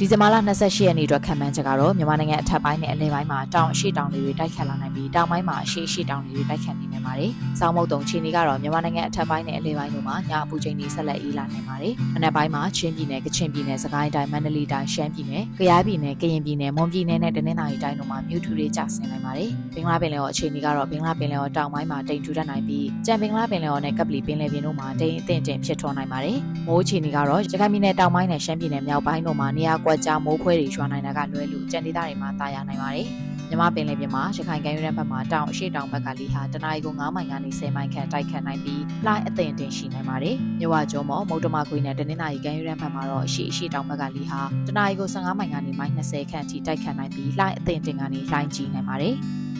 ဒီဇင်ဘာလ28ရက်နေ့အတွက်ခံမှန်းချက်ကတော့မြန်မာနိုင်ငံအထက်ပိုင်းနဲ့အလယ်ပိုင်းမှာတောင်အရှိတောင်တွေတိုက်ခတ်လာနိုင်ပြီးတောင်ပိုင်းမှာအရှိအရှိတောင်တွေတိုက်ခတ်နေနိုင်ပါတယ်။စောင်းမုတ်တုံချီနီကတော့မြန်မာနိုင်ငံအထက်ပိုင်းနဲ့အလယ်ပိုင်းတို့မှာညအပူချိန်တွေဆက်လက်အေးလာနိုင်ပါတယ်။အနက်ပိုင်းမှာချင်းပြည်နယ်၊ကချင်ပြည်နယ်၊စကိုင်းတိုင်း၊မန္တလေးတိုင်း၊ရှမ်းပြည်နယ်၊ကယားပြည်နယ်၊ကရင်ပြည်နယ်၊မွန်ပြည်နယ်နဲ့တနင်္သာရီတိုင်းတို့မှာမြူထူတွေကျဆင်းနိုင်ပါတယ်။ဘင်္ဂလားပင်လယ်ော်အခြေအနေကတော့ဘင်္ဂလားပင်လယ်ော်တောင်ပိုင်းမှာတိမ်ထူတတ်နိုင်ပြီးကြံဘင်္ဂလားပင်လယ်ော်နဲ့ကပလီပင်လယ်ပြင်တို့မှာတိမ်အထင်တင်ဖြစ်ထွန်းနိုင်ပါတယ်။မိုးအခြေအနေကတော့ရခိုင်ပြည်နယ်တောင်ပိုင်းနဲ့ရှမ်းပြည်နယ်မြောက်ပိုင်းတို့မှာနေရာကွက်ကြားမိုးဖွဲတွေရွာနိုင်တာကလွဲလို့ကြံဒေသတွေမှာတာယာနိုင်ပါတယ်။မြမပင်လယ်ပြင်မှာရခိုင်ကမ်းရိုးတန်းဘက်မှာတောင်အရှိတောင်ဘက်ကလေဟာတနအီကို9မိုင်ကနေ10မိုင်ခန့်တိုက်ခတ်နိုင်ပြီးလှိုင်းအသင့်တင်ရှိနိုင်ပါတယ်။မြဝကျော်မော်မုတ်တမခွေနဲ့တနင်္သာရီကမ်းရိုးတန်းဘက်မှာတော့အရှိအရှိတောင်ဘက်ကလေဟာတနအီကို15မိုင်ကနေမိုင်20ခန့်အထိတိုက်ခတ်နိုင်ပြီးလှိုင်းအသင့်တင်ကနေလှိုင်းကြီးနိုင်ပါတယ်။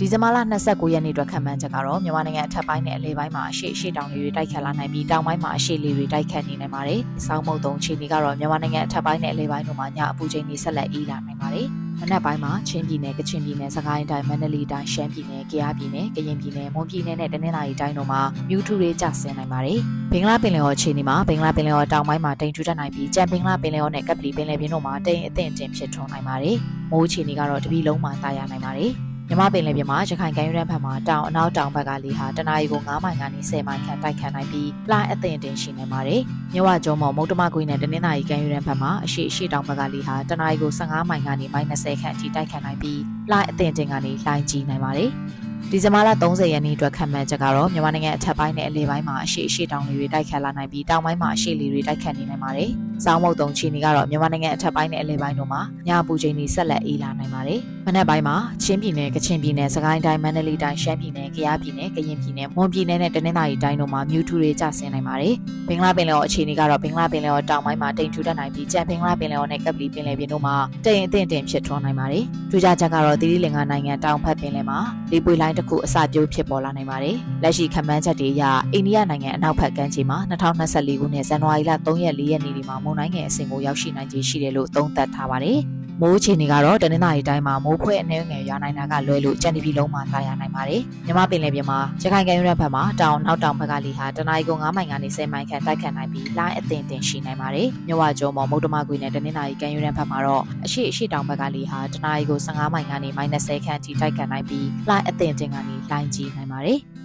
ဒီဇင်ဘာလ29ရက်နေ့အတွက်ခံမှန်းချက်ကတော့မြန်မာနိုင်ငံအထက်ပိုင်းနဲ့အလယ်ပိုင်းမှာအရှိအရှိတောင်တွေတိုက်ခတ်လာနိုင်ပြီးတောင်ပိုင်းမှာအရှိလေတွေတိုက်ခတ်နေနိုင်ပါတယ်။စောင်းမုတ်တုံခြေနေကတော့မြန်မာနိုင်ငံအထက်ပိုင်းနဲ့အလယ်ပိုင်းတို့မှာညအပူချိန်တွေဆက်လက်အေးလာနိုင်ပါတယ်။မနက်ပိုင်းမှာချင်းပြည်နယ်ကချင်ပြည်နယ်စကိုင်းတိုင်းမန္တလေးတိုင်းရှမ်းပြည်နယ်ကယားပြည်နယ်ကရင်ပြည်နယ်မွန်ပြည်နယ်နဲ့တနင်္သာရီတိုင်းတို့မှာမြူထူတွေကျဆင်းနိုင်ပါတယ်။ဘင်္ဂလားပင်လယ်ော်အခြေအနေမှာဘင်္ဂလားပင်လယ်ော်တောင်ပိုင်းမှာတိမ်ထူထပ်နိုင်ပြီးကြံဘင်္ဂလားပင်လယ်ော်နဲ့ကပ်ပလီပင်လယ်ပြင်တို့မှာတိမ်အထင်တင်ဖြစ်ထွန်းနိုင်ပါတယ်။မိုးအခြေအနေကတော့တပီလုံးမှာတာယာနိုင်ပါတယ်။ မြမပင်လယ်ပြင်မှာရခိုင်ကမ်းရိုးတန်းဘက်မှာတောင်အနောက်တောင်ဘက်ကလေဟာတနအီကို9မိုင်ကနေ10မိုင်ခန့်တိုက်ခတ်နိုင်ပြီးလှိုင်းအသင့်တင်ရှိနေပါတယ်။မြဝကျုံမော်မုတ်တမကွေးနဲ့တနင်္သာရီကမ်းရိုးတန်းဘက်မှာအရှိအရှိတောင်ဘက်ကလေဟာတနအီကို15မိုင်ကနေမိုင်20ခန့်အထိတိုက်ခတ်နိုင်ပြီးလှိုင်းအသင့်တင်ကနေလှိုင်းကြီးနိုင်ပါတယ်။ဒီဇင်ဘာလ30ရက်နေ့အတွက်ခံမှန်းချက်ကတော့မြန်မာနိုင်ငံအထက်ပိုင်းနဲ့အလယ်ပိုင်းမှာအရှိအရှိတောင်တွေတိုက်ခတ်လာနိုင်ပြီးတောင်ပိုင်းမှာအရှိလေတွေတိုက်ခတ်နေနိုင်ပါတယ်။စောင်းမုတ်တုံချီနေကတော့မြန်မာနိုင်ငံအထက်ပိုင်းနဲ့အလယ်ပိုင်းတို့မှာညပူချိန်တွေဆက်လက်အေးလာနိုင်ပါတယ်။ မနက်ပိုင်းမှာချင်းပြည်နယ်၊ကချင်ပြည်နယ်၊စကိုင်းတိုင်း၊မန္တလေးတိုင်း၊ရှမ်းပြည်နယ်၊ကယားပြည်နယ်၊ကရင်ပြည်နယ်၊မွန်ပြည်နယ်နဲ့တနင်္သာရီတိုင်းတို့မှာမြူထူတွေကျဆင်းနိုင်ပါတယ်။ဘင်္ဂလားပင်လယ်ော်အခြေအနေကတော့ဘင်္ဂလားပင်လယ်ော်တောင်ပိုင်းမှာတိမ်ထူတတ်နိုင်ပြီးကြံဘင်္ဂလားပင်လယ်ော်နဲ့ကပ်ပလီပင်လယ်ပြင်တို့မှာတိမ်အထင်တင်ဖြစ်ထွန်းနိုင်ပါတယ်။ထူးခြားချက်ကတော့သီရိလင်္ကာနိုင်ငံတောင်ဘက်ပင်လယ်မှာလေပွေလိုင်းတစ်ခုအစပြုတ်ဖြစ်ပေါ်လာနိုင်ပါတယ်။လက်ရှိခံမှန်းချက်တွေအရအိန္ဒိယနိုင်ငံအနောက်ဘက်ကမ်းခြေမှာ2024ခုနှစ်ဇန်နဝါရီလ3ရက်4ရက်နေ့ဒီမှာမုန်တိုင်းငယ်အဆင့်ကိုရောက်ရှိနိုင်ခြေရှိတယ်လို့သုံးသပ်ထားပါတယ်။ မိုးချေနေကတော့တနင်္သာရီတိုင်းမှာမိုးဖွဲအနှဲငယ်ရွာနိုင်တာကလွဲလို့ကြံတပြည်လုံးမှာသာယာနိုင်ပါတယ်။မြမပင်လယ်ပြင်မှာရခိုင်ကမ်းရိုးတန်းဘက်မှာတောင်နောက်တောင်ဘက်ကလေဟာတနအီကို9မိုင်ကနေ10မိုင်ခန့်တိုက်ခတ်နိုင်ပြီးလိုင်းအသင်တင်ရှိနိုင်ပါတယ်။မြဝကျုံမော်မုတ်တမကွေနဲ့တနင်္သာရီကမ်းရိုးတန်းဘက်မှာတော့အရှိအရှိတောင်ဘက်ကလေဟာတနအီကို15မိုင်ကနေ -30 ခန့်အထိတိုက်ခတ်နိုင်ပြီးလိုင်းအသင်တင်ကနေလိုင်းကြီးနိုင်ပါတယ်။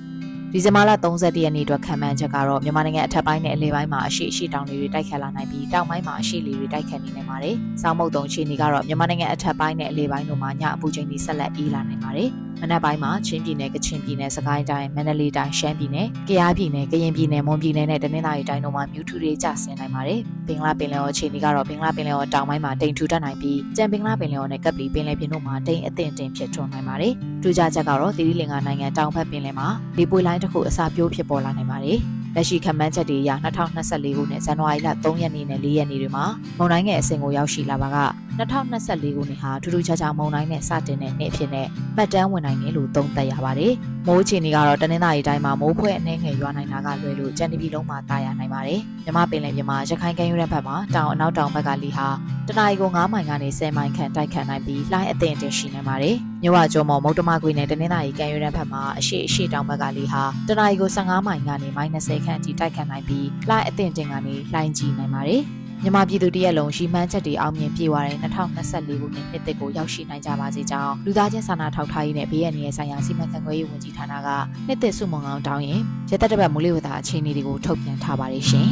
ဒီဇင်ဘာလ31ရက်နေ့အတွက်ခံမှန်းချက်ကတော့မြန်မာနိုင်ငံအထက်ပိုင်းနဲ့အလယ်ပိုင်းမှာအရှိအရှိတောင်တွေတိုက်ခတ်လာနိုင်ပြီးတောင်ပိုင်းမှာအရှိလေတွေတိုက်ခတ်နေနိုင်ပါတယ်။စောင်းမုတ်တုံအခြေအနေကတော့မြန်မာနိုင်ငံအထက်ပိုင်းနဲ့အလယ်ပိုင်းတို့မှာညအပူချိန်တွေဆက်လက်အေးလာနိုင်ပါတယ်။ မနက်ပိုင်းမှာချင်းပြည်နယ်၊ကချင်ပြည်နယ်၊စကိုင်းတိုင်း၊မန္တလေးတိုင်း၊ရှမ်းပြည်နယ်၊ကယားပြည်နယ်၊ကရင်ပြည်နယ်၊မွန်ပြည်နယ်နဲ့တနင်္သာရီတိုင်းတို့မှာမြူထူတွေကျဆင်းနိုင်ပါတယ်။ဘင်္ဂလားပင်လယ်ော်အခြေအနေကတော့ဘင်္ဂလားပင်လယ်ော်တောင်ပိုင်းမှာတိမ်ထူတတ်နိုင်ပြီးကြံဘင်္ဂလားပင်လယ်ော်နဲ့ကပ်ပလီပင်လယ်ပြင်တို့မှာတိမ်အထင်တင်ဖြစ်ထွန်းနိုင်ပါတယ်။ထူးခြားချက်ကတော့သီရိလင်္ကာနိုင်ငံတောင်ဘက်ပင်လယ်မှာလေပွေလိုင်းတစ်ခုအစာပြိုးဖြစ်ပေါ်လာနိုင်ပါတယ်။လက်ရှိခန့်မှန်းချက်တွေအရ2024ခုနှစ်ဇန်နဝါရီလ3ရက်နေ့နဲ့4ရက်နေ့တွေမှာမုန်တိုင်းငယ်အဆင့်ကိုရောက်ရှိလာပါက2024ခုနှစ်ဟာထူးထူးခြားခြားမုန်တိုင်းနဲ့စတင်တဲ့နှစ်အဖြစ်နဲ့မှတ်တမ်းဝင်နိုင်တယ်လို့သုံးသပ်ရပါတယ်။မိုးချီနေကတော့တနင်္သာရီတိုင်းမှာမိုးဖွဲအနှဲငယ်ရွာနိုင်တာကလွယ်လို့ကြံတပြည်လုံးမှာတာယာနိုင်ပါတယ်။မြမပင်လယ်ပြင်မှာရခိုင်ကမ်းရိုးတန်းဘက်မှာတောင်အနောက်တောင်ဘက်ကလီဟာတနအီကို9မိုင်ကနေ10မိုင်ခန့်တိုက်ခတ်နိုင်ပြီးလှိုင်းအသင့်တင်ရှိနေပါတယ်။မြဝကျော်မော်မုတ်တမကွေနဲ့တနင်္သာရီကမ်းရိုးတန်းဘက်မှာအရှိအရှိတောင်ဘက်ကလီဟာတနအီကို15မိုင်ကနေ -30 ခန့်အထိတိုက်ခတ်နိုင်ပြီးလှိုင်းအသင့်တင်ကနေလှိုင်းကြီးနိုင်ပါတယ်။ မြန်မာပြည်သူတရက်လုံးရှိမှန်းချက်တွေအောင်မြင်ပြေဝတဲ့2024ခုနှစ်နှစ်သစ်ကိုရောက်ရှိနိုင်ကြပါစေကြောင်းလူသားချင်းစာနာထောက်ထားရေးနဲ့ဘေးရန်ရဲ့ဆိုင်ရာစီမံခန့်ခွဲရေးဝန်ကြီးဌာနကနှစ်သစ်စုမုံအောင်တောင်းရင်ရသက်တပတ်မူလဝတ္တအခြေအနေတွေကိုထုတ်ပြန်ထားပါတယ်ရှင်။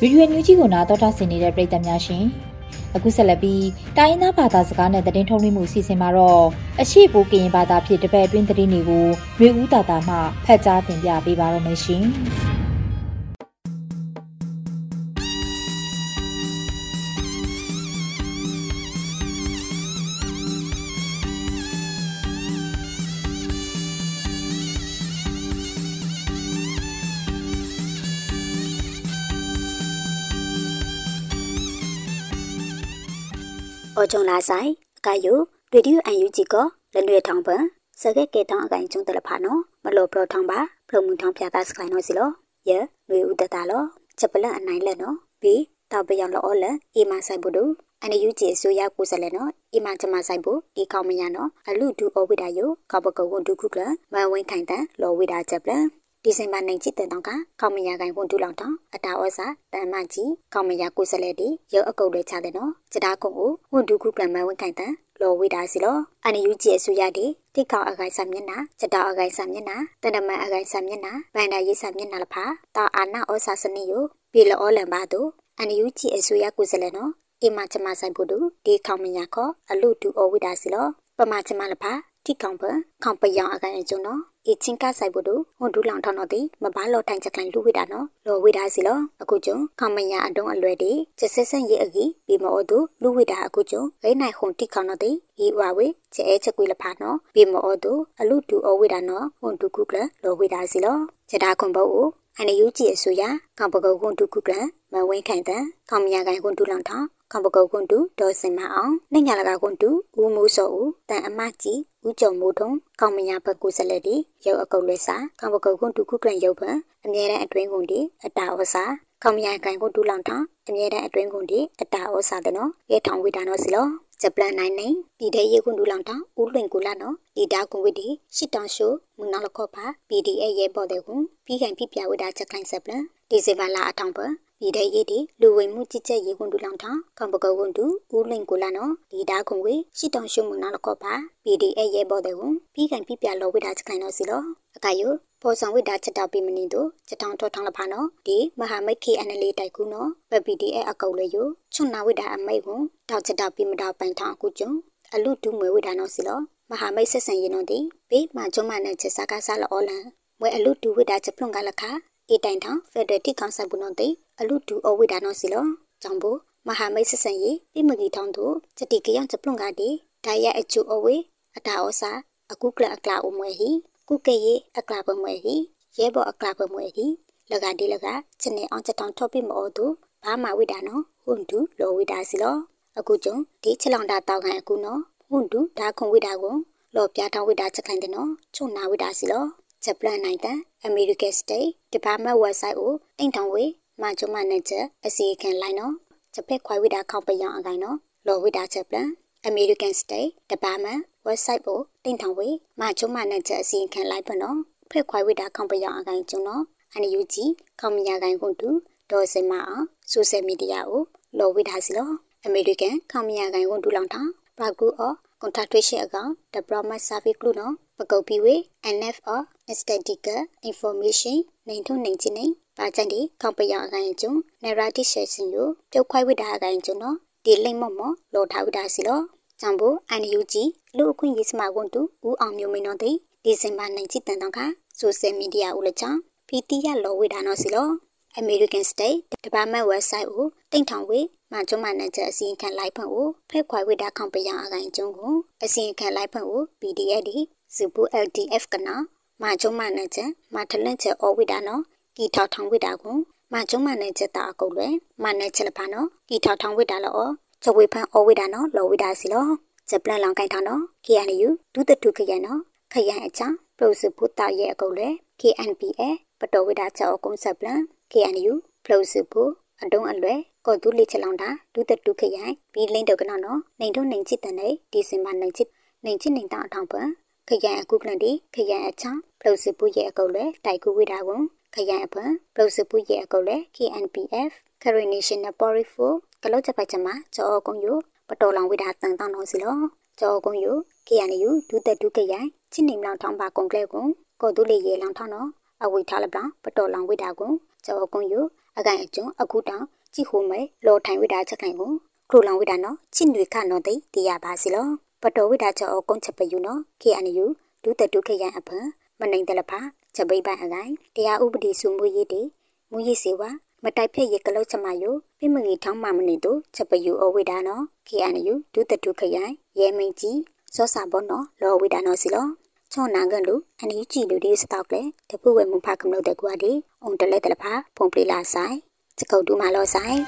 ဗီဒီယိုညူးကြီးကိုနားတော်တာဆင်နေတဲ့ပရိသတ်များရှင် အခုဆက်လက်ပြီးတိုင်းရင်းသားဘာသာစကားနဲ့သတင်းထုတ်လွှင့်မှုအစီအစဉ်မှာတော့အရှိပိုးကရင်ဘာသာဖြစ်တပတ်အတွင်းသတင်းတွေကိုမျိုးဦးတာတာမှဖတ်ကြားတင်ပြပေးပါရမရှင်။ အော်ဂျွန်လာဆိုင်အကယိုရေဒီယိုအန်ယူဂျီကိုလနွေထောင်ပန်စကဲကေတောင်းအကိုင်ကျုံတလဖာနော်မလို့ပလောထောင်ပါဖလုံမှုထောင်ပြတာစကိုင်းနော်စီလောယေနွေဦးတတလောချက်ပလန်အနိုင်လက်နော်ဘီတောက်ပယောင်လောလအီမဆိုင်ဘူးတို့အန်ယူဂျီအစိုးရကိုစလဲနော်အီမချမဆိုင်ဘူးဒီကောင်းမရနော်အလူဒူအဝိဒါယိုကပကဝွန်ဒုခုကလမဝင်းခိုင်တန်လောဝိဒါချက်ပလန် ဒီဇင်ဘာနိုင်ချစ်တဲ့တောင်ကကောင်းမရကိုင်ဝန်တူလောင်တောင်အတာဩစာတန်မကြီးကောင်းမရကိုစလဲတီရုပ်အကုတ်တွေချတဲ့နော်စတားကုတ်ကိုဝန်တူခုကလမဝင်ခိုင်တန်လောဝိတာစီလောအန်ယူဂျီအဆူရတီတိကောက်အကိုင်ဆာမျက်နာစတားအကိုင်ဆာမျက်နာတနမအကိုင်ဆာမျက်နာဗန်ဒါရေးဆာမျက်နာလဖာတာအာနာဩစာစနိယိုပြီလောလန်ပါတို့အန်ယူဂျီအဆူရကိုစလဲနော်အမချမဆိုင်ဖို့တို့ဒီခေါမညာခောအလူတူအဝိတာစီလောပမချမလဖာ တိကောင်ပခေါပယောင်အကိုင်အကျုံနော်အချင်းကဆိုင်ဖို့တို့ဟွန်ဒူလောင်ထောင်းတော့ဒီမဘာလောထိုင်ချက်ကိုင်လူဝိတာနော်လောဝိတာစီလောအခုကျုံခေါမညာအတုံးအလွယ်ဒီချက်ဆက်ဆန်ရဲ့အကြီးပြီးမောတို့လူဝိတာအခုကျုံဂိနိုင်ဟုန်တိခေါနော်ဒီဤဝဝေချဲအဲချက်ကွေလဖာနော်ပြီးမောတို့အလူတူအဝိတာနော်ဟွန်ဒူကုကလလောဝိတာစီလောချက်တာခွန်ဘုတ်ကိုအန်ယူကြည့်အဆိုရကောင်ပကုတ်ကွန်တူကုကလမဝင်းခိုင်တန်ကောင်မရကိုင်ကွန်တူလောင်ထောင် ကောင်ပကုတ်ကွန်တူဒေါ်စင်မအောင်နှညာလကကွန်တူဦးမိုးစောဦးတန်အမကြီးဦးကျော်မိုးထုံကောင်မရဘက်ကိုဆက်လက်ဒီရုပ်အကုတ်လွဲစာကောင်ပကုတ်ကွန်တူကုကလရုပ်ပံအမြဲတမ်းအတွင်းကွန်ဒီအတာဝစာကောင်မရကိုင်ကွန်တူလောင်ထောင်အမြဲတမ်းအတွင်းကွန်ဒီအတာဝစာတဲ့နော်ရဲထောင်ဝိတာနော်စီလောဂျပလန်နိုင်နိုင်ပြည်တဲ့ရေကွန်ဒူလောင်တောင်ဦးလွင်ကူလာနော်ဒီတာကွန်ဝစ်ဒီရှစ်တောင်ရှိုမုန်နောက်လခော့ပါ PDA ရဲပေါ်တဲ့ကွန်ပြီးခိုင်ပြပြဝိတာချက်ခိုင်ဆက်ပလန်ဒီဇေဘာလာအထောင်ပ ပြည်တဲ့ရေဒီလူဝင်မှုကြည်ချက်ရေကွန်ဒူလောင်တောင်ကံပကောကွန်ဒူဦးလွင်ကူလာနော်ဒီတာကွန်ဝစ်ရှစ်တောင်ရှိုမုန်နောက်လခော့ပါ PDA ရဲပေါ်တဲ့ကွန်ပြီးခိုင်ပြပြလောဝိတာချက်ခိုင်နော်စီလောအကယိုပေါ်ဆောင်ဝိတာချက်တောက်ပြီးမနေတော့ချက်တောင်ထောထောင်းလဖာနော်ဒီမဟာမိတ် KNL တိုက်ကူနော်ပ PDA အကောက်လေယိုချွန်နာဝိတာအမိတ်ကွန်တောက်ချက်တောက်ပြီးမတောက်ပိုင်ထောင်းအခုကျုံအလူတူမွေဝိဒါနောစီလောမဟာမိတ်ဆက်ဆံရင်တော့ဒီဘေးမှာကျုံမနဲ့ချက်စားကားစားလောလန်မွေအလူတူဝိဒါချက်ပလုံကလခ အေတိုင်ထောင်ဖက်ဒရယ်တိကောင်ဆက်ဘူးနော်တိအလူတူအဝိဒါနောစီလောကြောင့်ဘူးမဟာမိတ်ဆက်ဆံရေးပြမကြီးထောင်းတို့ချက်တိကရချက်ပလုံကဒီဒါရအချူအဝေးအတာဩစာအခုကလအကလာအမွေဟီကုကေယေအကလာပမွေဟီရဲဘောအကလာပမွေဟီလကဒီလကချက်နေအောင်ချက်တောင်ထော့ပြမောတူဘာမဝိဒါနောဟွန်တူလောဝိဒါစီလောအခုကျုံဒီချက်လောင်တာတောက်ခံအခုနော်ဟွန်တူဒါခုံဝိတာကိုလော်ပြထောင်းဝိတာချက်ခိုင်တယ်နော်ချုံနာဝိတာစီလောဂျပန်နိုင်တဲ့ အမေရိကန်စတိတ်ဒီပါမတ်ဝက်ဆိုက်ကိုတိန့်ထောင်ဝေမာချုံမနဲ့ချက်အစီခံလိုက်နော်ဂျပက်ခွိုင်ဝိတာခောက်ပယောင်အကိုင်နော်လော်ဝိတာချက်ပလန်အမေရိကန်စတိတ်ဒီပါမတ်ဝက်ဆိုက်ကိုတိန့်ထောင်ဝေမာချုံမနဲ့ချက်အစီခံလိုက်ပနော်ဖက်ခွိုင်ဝိတာခောက်ပယောင်အကိုင်ကျုံနော်အန်ယူဂျီခေါမညာကိုင်ကွန်တူဒေါ်စင်မအောင်ဆိုရှယ်မီဒီယာကိုလော်ဝိတာစီလောအမေရိကန်ခေါမညာကိုင်ကွန်တူလောင်ထောင်ဘာကူအော contractation account the promise service ကလို့နော်ပကုတ်ပြီးဝေ NF or statistical information နိုင်ထုံနိုင်ချင်းနေပါကြတဲ့ခေါပရအကိုင်ကျုံ narrative session ကိုပြုတ်ခွိုက်ဝိတာအကိုင်ကျုံနော်ဒီလိမ့်မော့မော့လော်ထားဝိတာစီလောကြံဖို့ NUG လူအခွင့်ရေးစမကွန်တူဦးအောင်မျိုးမင်းတို့တဲ့ဒီဇင်ဘာနိုင်ချစ်တန်တော့က social media ဦးလက်ချောင်းဖီတီရလော်ဝိတာနော်စီလော American State Department website ကိုတိန့်ထောင်ဝေ မကျုံမနဲ့ချက်အစီအခံလိုက်ဖွင့်ကိုဖက်ခွိုင်ဝိတာခေါင်ပရအကိုင်ကျုံကိုအစီအခံလိုက်ဖွင့်ကို PDF ဒီစပူ LDF ကနာမကျုံမနဲ့ချက်မထလန့်ချက်အော်ဝိတာနော်ကီထောက်ထောင်ဝိတာကိုမကျုံမနဲ့ချက်တာအကုတ်လွယ်မနဲ့ချက်လဖာနော်ကီထောက်ထောင်ဝိတာလောချက်ဝေဖန်အော်ဝိတာနော်လော်ဝိတာစီလောချက်ပလန်လောင်ကိုင်ထောင်နော် KNU ဒုတတုခရနော်ခရန်အချာပရိုစဖူတာရဲ့အကုတ်လွယ် KNPA ပတော်ဝိတာချက်အကုန်းဆက်ပလန် KNU ဖလိုစုဖို့အတုံးအလွယ် ကောတူလိချလောင်တာဒုတတုခရိုင်ပြီးလိမ့်တော့ကနော်နော်နေတော့နေချစ်တဲ့နေဒီစင်မနေချစ်နေချစ်နေတာအထောင်ပန်ခရိုင်အခုကလန်ဒီခရိုင်အချောင်းဖလိုစုဖို့ရဲ့အကုတ်လဲတိုက်ကူဝိတာကွန်ခရိုင်အပန်ဖလိုစုဖို့ရဲ့အကုတ်လဲ KNPF Karen National Party for ကလောချက်ပိုက်ချမှာကြောအကုံယပတော်လောင်ဝိတာတန်တောင်းတော်စီလောကြောအကုံယ KNU ဒုတတုခရိုင်ချစ်နေမလောင်ထောင်းပါကွန်ကလဲကွန်ကောတူလိရေလောင်ထောင်းတော့အဝိထားလပပတော်လောင်ဝိတာကွန်ကြောအကုံယအကိုင်အကျုံအခုတောင် ကြည့်ဟိုမဲလော်ထိုင်ဝိတာချက်ခိုင်ကိုခလိုလောင်ဝိတာနော်ချစ်နွေခနော်တိတရပါစီလောပတော်ဝိတာချောကုန်းချက်ပယူနော် KNU ဒုတတုခရန်အဖန်မနိုင်တလဖာချက်ပိပိုင်အကိုင်တရားဥပဒေစုမှုရေးတေမူရေးစေဝါမတိုက်ဖက်ရကလုတ်ချမယိုပြမကြီးထောင်းမှမနေတို့ချက်ပယူအဝိတာနော် KNU ဒုတတုခရန်ရဲမင်းကြီးစောစာဘောနော်လော်ဝိတာနော်စီလောချောနာကလူအနီကြည့်လူဒီစတောက်လေတပုဝဲမဖကမလို့တဲ့ကွာဒီအုံတလဲတလဖာဖုန်ပလီလာဆိုင် စကုတ်တူမာလောဆိုင်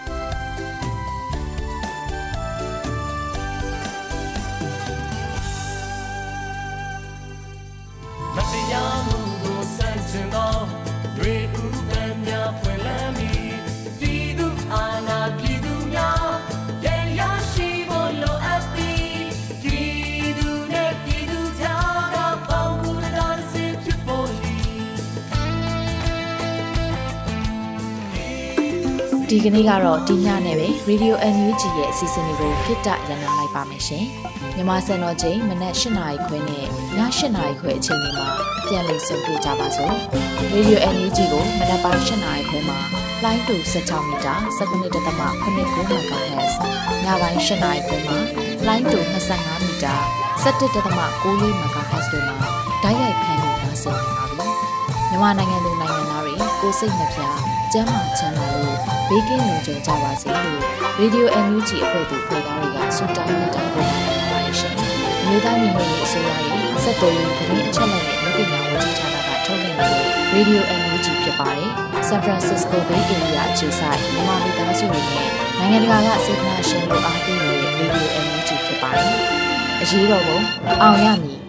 ဒီကနေ့ကတော့ဒီညနဲ့ပဲ Radio NUG ရဲ့အစီအစဉ်လေးကိုခਿੱတရနာလိုက်ပါမယ်ရှင်။မြန်မာစံတော်ချိန်မနက်၈နာရီခွဲနဲ့ည၈နာရီခွဲအချိန်တွေမှာပြန်လည်ဆုံတွေ့ကြပါစို့။ Radio NUG ကိုမနက်ပိုင်း၈နာရီခွဲမှာလိုင်းတူ16မီတာ17.8 MHz ညပိုင်း၈နာရီခွဲမှာလိုင်းတူ25မီတာ17.6 MHz တို့မှာဓာတ်ရိုက်ဖမ်းလို့နိုင်စေပါပြီ။မြန်မာနိုင်ငံသူနိုင်ငံသားတွေကိုစိတ်နှပြကျမ်းမာချမ်းသာလို့ ဘေးကင်းလုံခြုံကြပါစေလို့ရေဒီယို NUG အဖွဲ့သူဖွဲ့သားတွေကဆုတောင်းမြတ်တာပို့တာပါတယ်ရှင်။မြေသားညီမတွေအစိုးရရဲ့စက်တော်ရင်ပြည်အချက်အလက်တွေလုပ်ပညာဝန်ကြီးဌာနကထုတ်ပြန်တဲ့ရေဒီယို NUG ဖြစ်ပါတယ်။ San Francisco Bay Area အခြေစိုက်မြန်မာပြည်သားစုတွေနဲ့နိုင်ငံတကာကစေတနာရှင်တို့အားပေးနေတဲ့ရေဒီယို NUG ဖြစ်ပါတယ်။အရေးတော်ပုံအောင်ရမည်